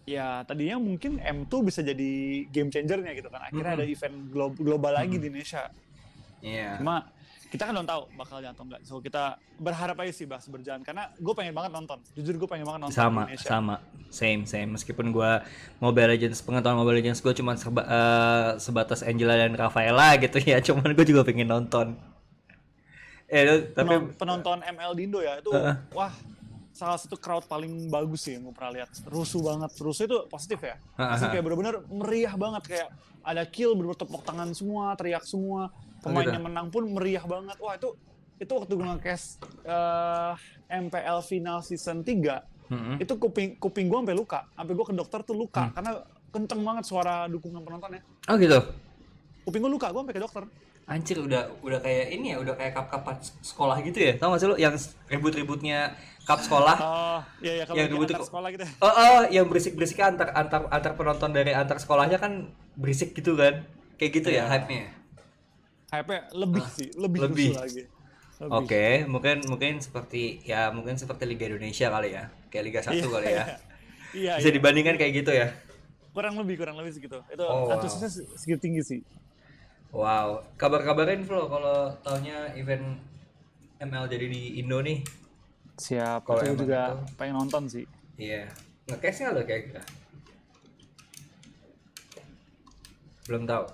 B: ya tadinya mungkin M2 bisa jadi game changernya gitu kan. Akhirnya
A: Mm-mm.
B: ada event glo- global lagi di Indonesia.
A: Iya.
B: Cuma kita kan belum tahu bakal jalan atau enggak. So kita berharap aja sih bahas berjalan. Karena gue pengen banget nonton. Jujur gue pengen banget nonton
A: sama
B: Indonesia.
A: sama. Same same. Meskipun gua Mobile Legends pengetahuan Mobile Legends gue cuma serba- eh, sebatas Angela dan Rafaela gitu ya. Cuman gue juga pengen nonton. Eh, lu- tapi
B: Penon- penonton ML di Indo ya itu
A: Heeh.
B: wah salah satu crowd paling bagus sih yang gue pernah lihat. Rusuh banget. Rusuh itu positif ya. Maksudnya kayak bener-bener meriah banget. Kayak ada kill bener tepuk tangan semua teriak semua pemain
A: gitu.
B: yang menang pun meriah banget wah itu itu waktu gue nge-cast eh, MPL final season 3
A: Mm-mm.
B: itu kuping kuping gue sampai luka sampai gue ke dokter tuh luka
A: Hmm.
B: karena kenceng banget suara dukungan penontonnya
A: Oh gitu.
B: kuping gue luka gue sampai ke dokter
A: Anjir udah udah kayak ini ya, udah kayak cup-cup sekolah gitu ya. Tahu gak sih lu yang ribut-ributnya cup sekolah?
B: oh iya iya kalau
A: Yang ribut
B: sekolah gitu
A: Oh, oh, yang berisik-berisiknya antar antar antar penonton dari antar sekolahnya kan berisik gitu kan. Kayak gitu ya
B: Iya.
A: hype-nya.
B: Hype lebih sih lebih,
A: Ah, lebih.
B: lagi Lebih.
A: Oke, mungkin mungkin seperti ya mungkin seperti Liga Indonesia kali ya. Kayak Liga 1
B: Iya,
A: kali ya.
B: iya
A: Bisa
B: iya.
A: dibandingkan kayak gitu ya.
B: kurang lebih kurang lebih segitu itu
A: Oh, wow.
B: antusiasnya se- segitu tinggi sih
A: Wow, kabar-kabarin Flo kalau taunya event ML jadi di Indo nih.
B: siap
A: Kalau
B: aku juga
A: itu-
B: pengen nonton sih
A: Iya. Nge-cash nggak lo kira-kira? Belum tahu.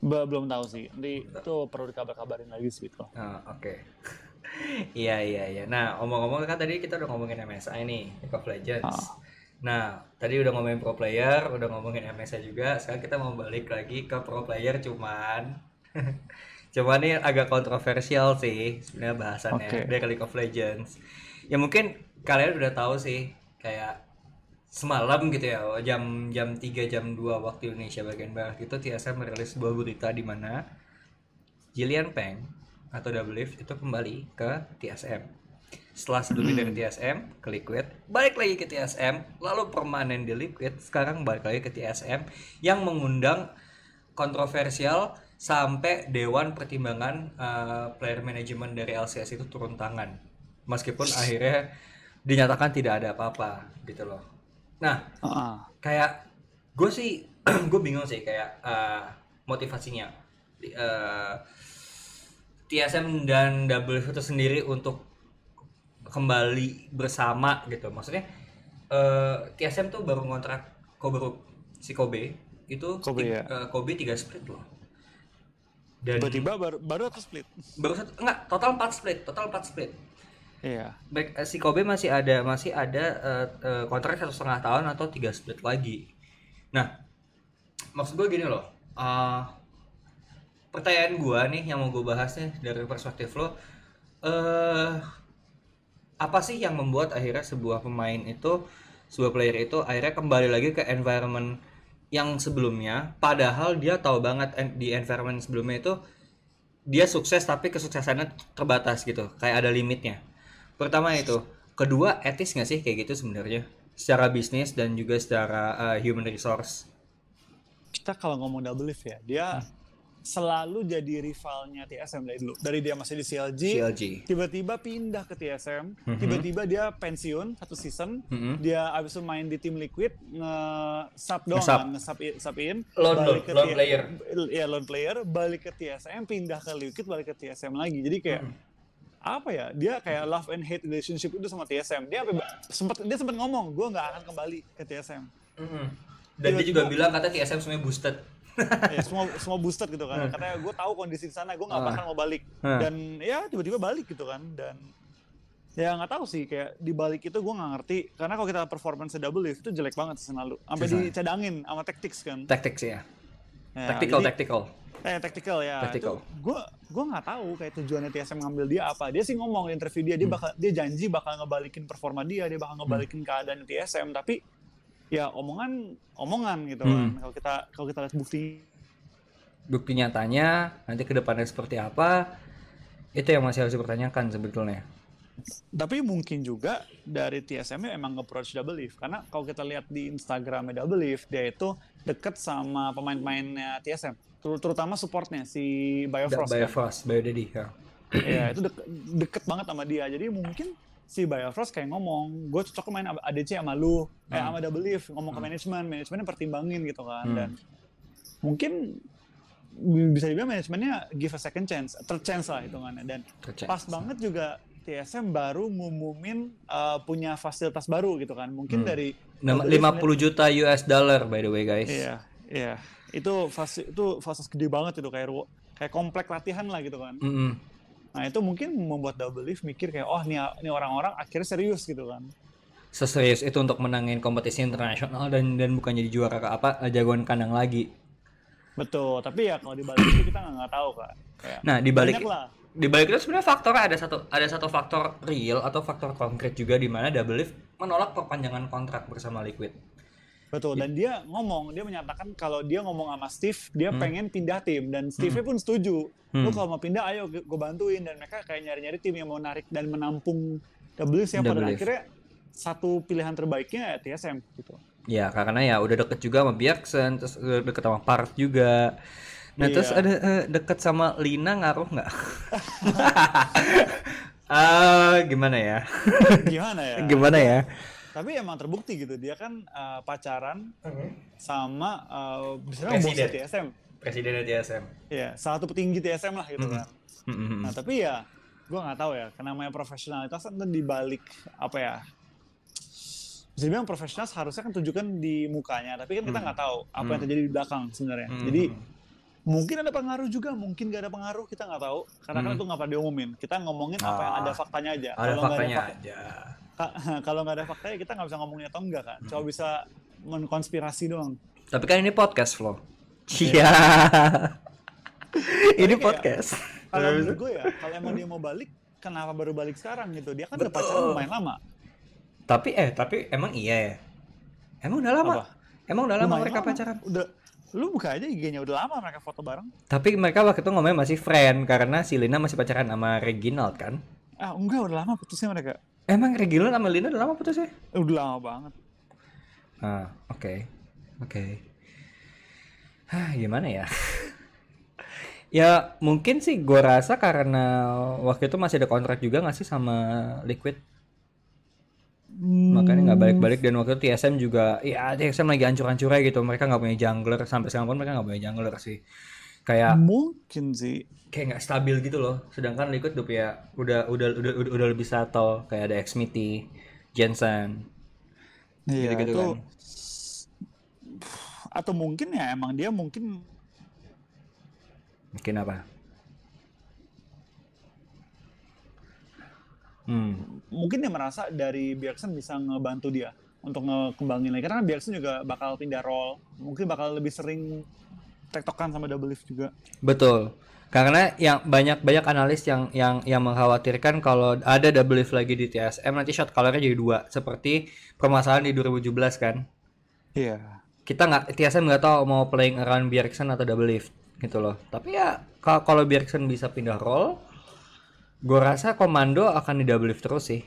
B: Ba- belum tahu sih nanti itu perlu dikabar-kabarin lagi sih itu
A: Ah, oke. iya iya iya. Nah, omong-omong kan tadi kita udah ngomongin MSI nih, League of Legends.
B: Ah.
A: Nah, tadi udah ngomongin pro player, udah ngomongin MSI juga. Sekarang kita mau balik lagi ke pro player cuman cuman ini agak kontroversial sih sebenarnya bahasannya
B: Oke.
A: dari League of Legends. Ya mungkin kalian udah tahu sih kayak semalam gitu ya jam jam 3 jam 2 waktu Indonesia bagian barat itu TSM merilis sebuah berita di mana Jillian Peng atau Double Lift itu kembali ke TSM. Setelah sebelumnya dari TSM ke Liquid, balik lagi ke TSM, lalu permanen di Liquid, sekarang balik lagi ke TSM yang mengundang kontroversial sampai Dewan Pertimbangan eh, Player Management dari LCS itu turun tangan. Meskipun akhirnya dinyatakan tidak ada apa-apa gitu loh. Nah,
B: Ah,
A: kayak gue sih gue bingung sih kayak eh, motivasinya. Di- eh, TSM dan Double itu sendiri untuk kembali bersama gitu. Maksudnya eh, TSM tuh baru ngontrak Kobe si Kobe itu
B: Kobe,
A: ti-
B: ya.
A: eh, Kobe tiga split loh. Dan
B: tiba-tiba baru baru atau split.
A: Baru satu enggak total 4 split total 4 split
B: iya.
A: Baik eh, si Kobe masih ada masih ada eh, eh, kontrak satu setengah tahun atau tiga split lagi. Nah maksud gue gini loh eh, pertanyaan gue nih yang mau gue bahas nih dari perspektif lo eh apa sih yang membuat akhirnya sebuah pemain itu sebuah player itu akhirnya kembali lagi ke environment yang sebelumnya padahal dia tahu banget di environment sebelumnya itu dia sukses tapi kesuksesannya terbatas gitu kayak ada limitnya pertama itu kedua etis nggak sih kayak gitu sebenarnya secara bisnis dan juga secara uh, human resource
B: kita kalau ngomong double lift ya dia selalu jadi rivalnya TSM dari dulu dari dia masih di CLG
A: CLG
B: tiba-tiba pindah ke TSM
A: Mhm.
B: tiba-tiba dia pensiun satu season
A: Mhm.
B: dia abis itu main di tim Liquid nge-sub doang
A: Nge-sub.
B: kan nge-sub i- sub in
A: Lone-
B: balik ke
A: lone
B: T-
A: player.
B: Iya lone player balik ke TSM pindah ke Liquid balik ke TSM lagi jadi kayak
A: Hmm.
B: Apa ya dia kayak love and hate relationship itu sama TSM dia sampai ba- sempet dia sempat ngomong gue nggak akan kembali ke TSM
A: Mhm. dan dia juga bilang kata TSM semuanya boosted.
B: Ya, semua semua boosted gitu kan. Katanya gue tahu kondisi di sana gue nggak
A: Hmm. Ah.
B: bakal mau balik.
A: Ah.
B: dan ya tiba-tiba balik gitu kan. Dan ya nggak tahu sih kayak di balik itu gue nggak ngerti. Karena kalau kita performance double lift itu jelek banget season lalu sampai
A: Season.
B: dicadangin sama tactics kan.
A: Tactics ya
B: Ya,
A: tactical
B: jadi-
A: tactical
B: eh tactical ya.
A: Tactical.
B: gue gue nggak tahu kayak tujuannya TSM ngambil dia apa. Dia sih ngomong di interview dia dia
A: Hmm.
B: bakal dia janji bakal ngebalikin performa dia dia bakal ngebalikin keadaan TSM tapi ya omongan omongan gitu kan.
A: Hmm.
B: kalau kita kalau kita lihat bukti
A: bukti nyatanya nanti ke depannya seperti apa itu yang masih harus dipertanyakan sebetulnya.
B: Tapi mungkin juga dari TSM emang approach Double Lift. Karena kalau kita lihat di Instagramnya Double Lift dia itu deket sama pemain-pemainnya TSM terutama supportnya si Biofrost kan.
A: Biofrost Biodaddy ya.
B: Iya itu deket, deket banget sama dia. Jadi mungkin si Biofrost kayak ngomong gue cocok main ADC sama lu eh
A: Hmm.
B: sama Double Lift ngomong ke manajemen manajemennya pertimbangin gitu kan.
A: Hmm.
B: dan mungkin bisa dibilang manajemennya give a second chance third chance lah hitungannya. Dan pas banget juga TSM baru ngumumin uh, punya fasilitas baru gitu kan. Mungkin
A: Hmm.
B: dari
A: Nama-
B: Double Lift
A: 50 juta US dollar by the way guys.
B: Iya iya itu fasi itu fasilitas gede banget itu kayak kayak komplek latihan lah gitu kan
A: Mm-mm.
B: Nah itu mungkin membuat Double Lift mikir kayak oh nih nih orang-orang akhirnya serius gitu kan.
A: Seserius itu untuk menangin kompetisi internasional dan dan bukan jadi juara ke apa jagoan kandang lagi.
B: Betul, tapi ya kalau di balik itu kita nggak tahu kan. Kayak,
A: Nah, di balik
B: banyak lah.
A: di balik itu sebenarnya faktornya ada satu ada satu faktor real atau faktor konkret juga di mana Double Lift menolak perpanjangan kontrak bersama Liquid.
B: Betul, dan dia ngomong, dia menyatakan kalau dia ngomong sama Steve, dia
A: Hmm.
B: pengen pindah tim dan Steve pun setuju. Lu
A: Hmm.
B: kalau mau pindah, ayo gue bantuin dan mereka kayak nyari-nyari tim yang mau narik dan menampung Double yang pada akhirnya satu pilihan terbaiknya ya TSM gitu.
A: Ya, karena ya udah deket juga sama Bjergsen, terus deket sama Park juga. Nah,
B: Iya.
A: terus ada eh, deket sama Lina ngaruh nggak? Ah, gimana ya?
B: Gimana ya?
A: gimana ya?
B: Tapi emang terbukti gitu, dia kan uh, pacaran sama uh, bisa bos
A: Presiden.
B: TSM.
A: Presiden TSM.
B: Ya, salah satu petinggi TSM lah gitu kan.
A: Hmm.
B: Nah, tapi ya gua nggak tahu ya, karena namanya profesionalitas kan di balik apa ya? Bisa dibilang profesional harusnya kan tunjukkan di mukanya, tapi kan kita
A: Hmm.
B: nggak tahu apa yang
A: Hmm.
B: terjadi di belakang sebenarnya.
A: Hmm.
B: Jadi mungkin ada pengaruh juga, mungkin gak ada pengaruh, kita nggak tahu. Karena kan
A: Hmm.
B: itu nggak pernah diumumin. Kita ngomongin apa yang
A: Ah.
B: ada faktanya aja.
A: Ada
B: Kalau
A: faktanya
B: fak-
A: aja.
B: Ka- kalau nggak ada faktanya kita nggak bisa ngomongin atau enggak kan. Cuma bisa menkonspirasi doang.
A: Tapi kan ini podcast, Flo. Iya. ini
B: kayak-
A: podcast.
B: Kalau menurut gue ya, kalau emang dia mau balik, kenapa baru balik sekarang gitu? Dia kan udah pacaran lumayan lama.
A: Tapi eh, tapi emang iya ya. Emang udah lama.
B: Apa?
A: Emang udah lama
B: Lumayan
A: mereka
B: lama.
A: pacaran.
B: Udah, lu buka aja IG-nya udah lama mereka foto bareng.
A: Tapi mereka waktu itu ngomongnya masih friend karena si Lina masih pacaran sama Reginald kan.
B: Ah enggak, udah lama putusnya mereka.
A: Emang Reginald sama Lina udah lama putus ya?
B: Udah lama banget.
A: Ah, oke. Oke. Hah, gimana ya? ya, mungkin sih gue rasa karena waktu itu masih ada kontrak juga nggak sih sama Liquid. Makanya nggak balik-balik dan waktu itu TSM juga, ya TSM lagi hancur-hancurnya gitu. Mereka nggak punya jungler sampai sekarang pun mereka nggak punya jungler sih. Kayak
B: Mungkin sih.
A: kayak nggak stabil gitu loh. Sedangkan Liquid udah punya udah udah udah udah, udah lebih settle kayak ada Xmity, Jensen,
B: Iya,
A: gitu-gitu
B: itu
A: kan.
B: atau mungkin ya emang dia mungkin
A: Mungkin apa? Hmm.
B: mungkin dia merasa dari Bjergsen bisa ngebantu dia untuk ngekembangin lagi karena Bjergsen juga bakal pindah role mungkin bakal lebih sering tektokan sama double lift juga
A: Betul. Karena yang banyak banyak analis yang yang yang mengkhawatirkan kalau ada double lift lagi di TSM nanti shot colornya jadi dua seperti permasalahan di 2017 kan.
B: iya
A: Kita nggak TSM nggak tahu mau playing around Bjergsen atau double lift gitu loh. Tapi ya ka- kalau Bjergsen bisa pindah role, gue rasa komando akan di double lift terus sih.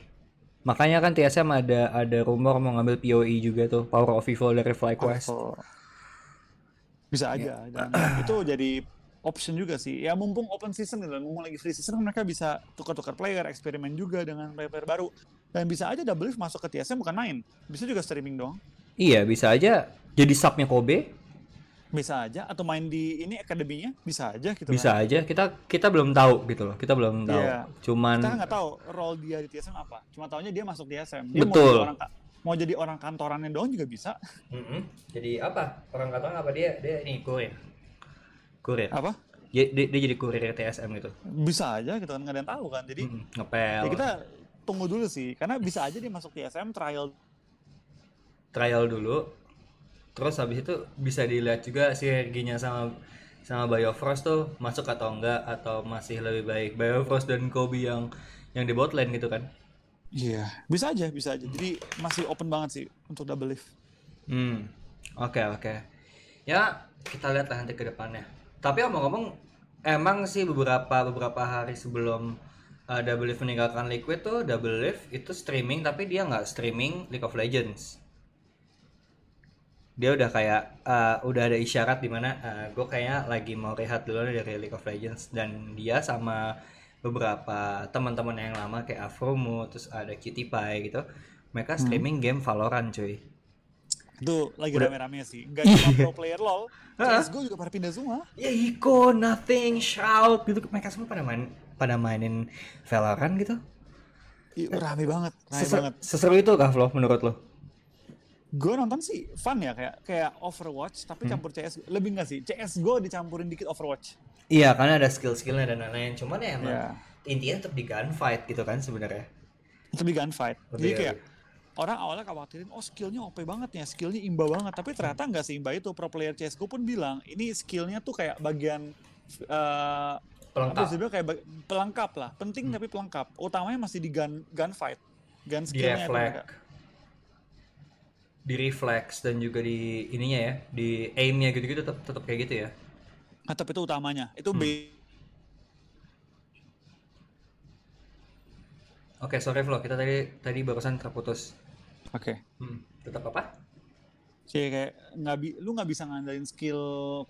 A: Makanya kan TSM ada ada rumor mau ngambil POE juga tuh Power of Evil dari FlyQuest.
B: Oh. Bisa aja dan itu jadi option juga sih. Ya mumpung open season gitu mumpung lagi free season mereka bisa tukar-tukar player eksperimen juga dengan player-player baru. Dan bisa aja double lift masuk ke TSM bukan main. Bisa juga streaming doang.
A: Iya bisa aja jadi subnya Kobe.
B: Bisa aja atau main di ini akademinya bisa aja gitu
A: bisa
B: kan.
A: aja. Kita kita belum tahu gitu loh kita belum tahu.
B: Iya.
A: cuman
B: kita nggak tahu role dia di TSM apa. Cuma taunya dia masuk TSM dia
A: Betul.
B: orang mau jadi orang kantorannya doang juga bisa.
A: Mm-mm. jadi apa? Orang kantoran apa? Dia dia ini kurir. Kurir?
B: Apa?
A: Dia, dia, dia jadi kurir TSM gitu?
B: Bisa aja gitu kan nggak ada yang tahu kan. Jadi
A: Mm-mm. ngepel.
B: ya kita tunggu dulu sih karena bisa aja dia masuk TSM trial.
A: Trial dulu. Terus habis itu bisa dilihat juga sinerginya sama sama Biofrost tuh masuk atau enggak atau masih lebih baik Biofrost dan Kobe yang yang di bot lane gitu kan
B: Iya, bisa aja, bisa aja. Jadi masih open banget sih untuk double lift.
A: Hmm, oke oke. Ya kita lihat lah nanti ke depannya. Tapi ngomong-ngomong, emang sih beberapa beberapa hari sebelum uh, Double Lift meninggalkan Liquid tuh Double Lift itu streaming tapi dia nggak streaming League of Legends. Dia udah kayak uh, udah ada isyarat di mana uh, gue kayaknya lagi mau rehat dulu dari League of Legends dan dia sama beberapa teman-teman yang lama kayak Afromu terus ada Cutie Pie gitu mereka streaming game Valorant cuy
B: Itu lagi rame-rame sih. Gak cuma pro player LoL, CSGO juga pada pindah semua.
A: ya Iko, Nothing, Shout gitu mereka semua pada main pada mainin Valorant gitu.
B: Ih, rame banget, rame
A: Seser-
B: banget.
A: seseru itu kah Flo menurut lo?
B: Gue nonton sih fun ya kayak kayak Overwatch tapi campur CS. Lebih nggak sih? CSGO dicampurin dikit Overwatch.
A: Iya karena ada skill-skillnya dan lain-lain. Cuman ya emang
B: Iya.
A: intinya tetap di gunfight gitu kan sebenarnya
B: Lebih gunfight.
A: Lebih
B: Jadi
A: ya.
B: kayak orang awalnya khawatirin, oh skillnya OP banget ya, skillnya imba banget. Tapi ternyata nggak seimba itu. Pro player CSGO pun bilang, ini skillnya tuh kayak bagian apa
A: pelengkap
B: bilang kayak bag- pelengkap lah. Penting tapi pelengkap. Utamanya masih di gun gunfight. Gun
A: di
B: skillnya itu.
A: Di reflex dan juga di ininya ya di aimnya gitu-gitu tetap tetap kayak gitu ya
B: Nah, tapi itu utamanya. Itu
A: Hmm. oke sorry Flo kita tadi tadi barusan terputus
B: Oke.
A: hmm, tetap apa
B: Kayak kayak nggak bi- lu nggak bisa ngandelin skill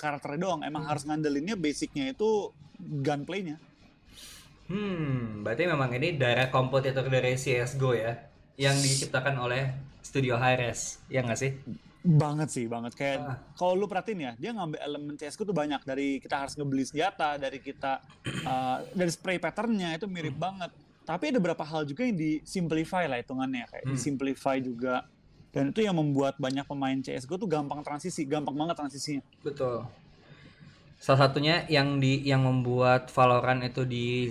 B: karakternya doang. Emang harus ngandelinnya basicnya itu gunplaynya.
A: hmm berarti memang ini direct kompetitor dari CS:GO ya yang diciptakan oleh Studio Hi-Res ya nggak sih
B: Banget sih, banget. Kayak
A: Ah.
B: kalau lu perhatiin ya, dia ngambil elemen CSGO tuh banyak dari kita harus ngebeli senjata, dari kita uh, dari spray patternnya itu mirip banget. Tapi ada beberapa hal juga yang disimplify lah hitungannya, kayak
A: Hmm.
B: disimplify juga. Dan itu yang membuat banyak pemain CSGO tuh gampang transisi, gampang banget transisinya.
A: betul salah satunya yang di yang membuat Valorant itu di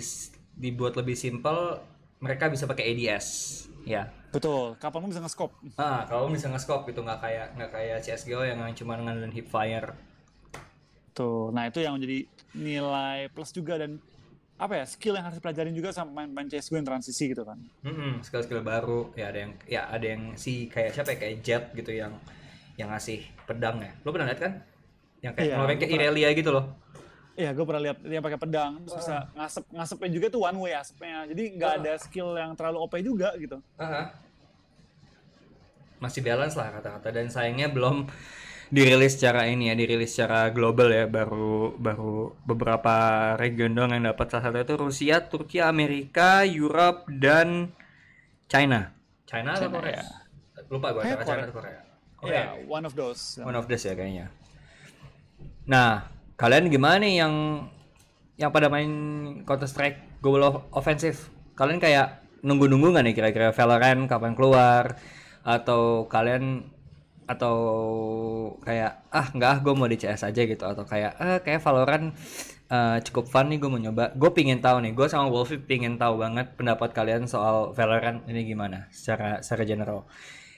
A: dibuat lebih simple mereka bisa pakai ADS ya
B: Betul, kapan lu bisa nge-scope.
A: Ah, kalau bisa nge-scope gitu nggak kayak nggak kayak CS:GO yang cuma ngandelin hipfire.
B: Tuh, nah itu yang menjadi nilai plus juga dan apa ya skill yang harus dipelajarin juga sama pemain-pemain CSGO yang transisi gitu kan.
A: Mm-mm, skill-skill baru ya ada yang ya ada yang si kayak siapa ya kayak Jet gitu yang yang ngasih pedang ya. Lo pernah lihat kan? Yang kayak
B: Iya,
A: ngeluarin
B: gua
A: kayak. Irelia gitu loh.
B: Iya, gue pernah lihat dia pakai pedang terus bisa ngasep ngasepnya juga tuh one way asepnya. Jadi nggak ada skill yang terlalu OP juga gitu.
A: Aha. Masih balance lah kata-kata dan sayangnya belum dirilis secara ini ya, dirilis secara global ya, baru baru beberapa region doang yang dapat salah satu itu Rusia, Turki, Amerika, Europe dan China. China atau
B: China,
A: Korea?
B: ya.
A: Lupa gue antara China
B: Korea.
A: atau Korea.
B: Iya, one of those.
A: One of those ya kayaknya. Nah, kalian gimana nih yang yang pada main Counter Strike Global Offensive? Kalian kayak nunggu-nunggu nggak nih kira-kira Valorant kapan keluar? Atau kalian atau kayak ah nggak ah gue mau di CS aja gitu atau kayak ah kayak Valorant eh, cukup fun nih gue mau nyoba gue pingin tahu nih gue sama Wolfie pingin tahu banget pendapat kalian soal Valorant ini gimana secara secara general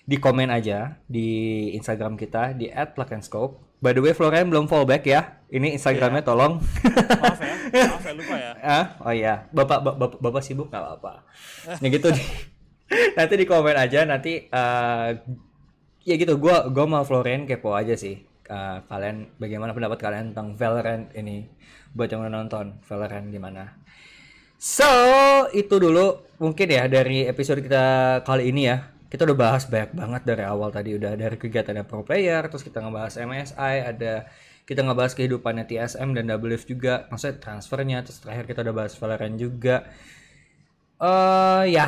A: di komen aja di Instagram kita di @plugandScope. By the way, Florian belum fallback ya. Ini Instagramnya tolong.
B: Maaf ya, maaf ya lupa ya.
A: ah, oh iya, bapak bapak, bapak sibuk nggak apa-apa. Ya gitu di, nanti di komen aja nanti eh, ya gitu. Gua gua mau Florian kepo aja sih. Eh, kalian bagaimana pendapat kalian tentang Valorant ini buat yang udah nonton Valorant gimana? So, itu dulu mungkin ya dari episode kita kali ini ya. Kita udah bahas banyak banget dari awal tadi udah dari kegiatannya pro player, terus kita ngebahas MSI, ada kita ngebahas kehidupannya TSM dan WF juga, maksudnya transfernya, terus terakhir kita udah bahas Valorant juga. Eh ya,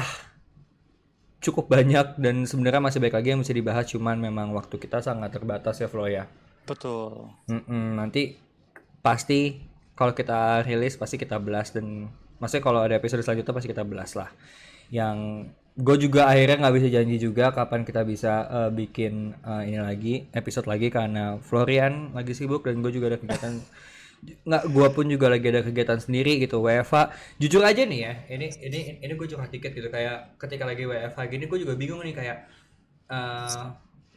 A: cukup banyak dan sebenarnya masih banyak lagi yang bisa dibahas, cuman memang waktu kita sangat terbatas ya Flo ya.
B: Betul.
A: Mm-mm, nanti pasti kalau kita rilis pasti kita belas dan maksudnya kalau ada episode selanjutnya pasti kita belas lah. Yang gue juga akhirnya nggak bisa janji juga kapan kita bisa eh, bikin eh, ini lagi episode lagi karena Florian lagi sibuk dan gue juga ada kegiatan. Nggak gue pun juga lagi ada kegiatan sendiri gitu WFA jujur aja nih ya ini ini ini gue curhat dikit gitu kayak ketika lagi WFA gini gue juga bingung nih kayak eh,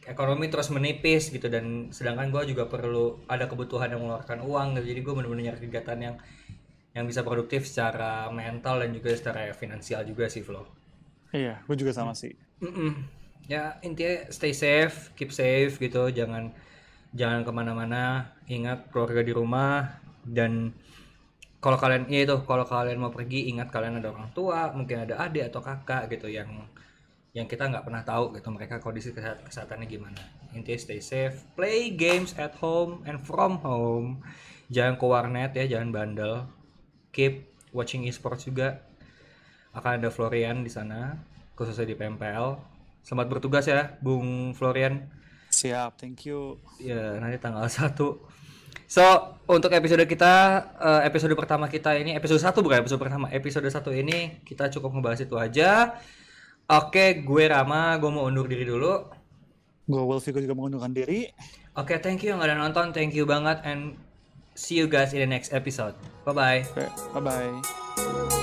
A: ekonomi terus menipis gitu dan sedangkan gue juga perlu ada kebutuhan yang mengeluarkan uang gitu. Jadi gue bener-bener nyari kegiatan yang yang bisa produktif secara mental dan juga secara finansial juga sih Flo.
B: Iya, gue juga sama sih.
A: Mm-mm. Ya intinya stay safe, keep safe gitu, jangan jangan ke mana-mana, ingat keluarga di rumah dan kalau kalian ya itu kalau kalian mau pergi ingat kalian ada orang tua, mungkin ada adik atau kakak gitu yang yang kita nggak pernah tahu gitu mereka kondisi kesehat- kesehatannya gimana. Intinya stay safe, play games at home and from home. Jangan ke warnet ya, jangan bandel. Keep watching esports juga akan ada Florian di sana khususnya di PMPL selamat bertugas ya Bung Florian
B: Siap, thank you.
A: ya nanti tanggal 1 so untuk episode kita eh, episode pertama kita ini episode 1 bukan episode pertama episode 1 ini kita cukup ngebahas itu aja oke gue Rama gue mau undur diri dulu
B: Gue Wolfie gue juga mengundurkan diri.
A: oke thank you yang udah nonton thank you banget and see you guys in the next episode bye bye
B: Oke, bye-bye.
C: Bye.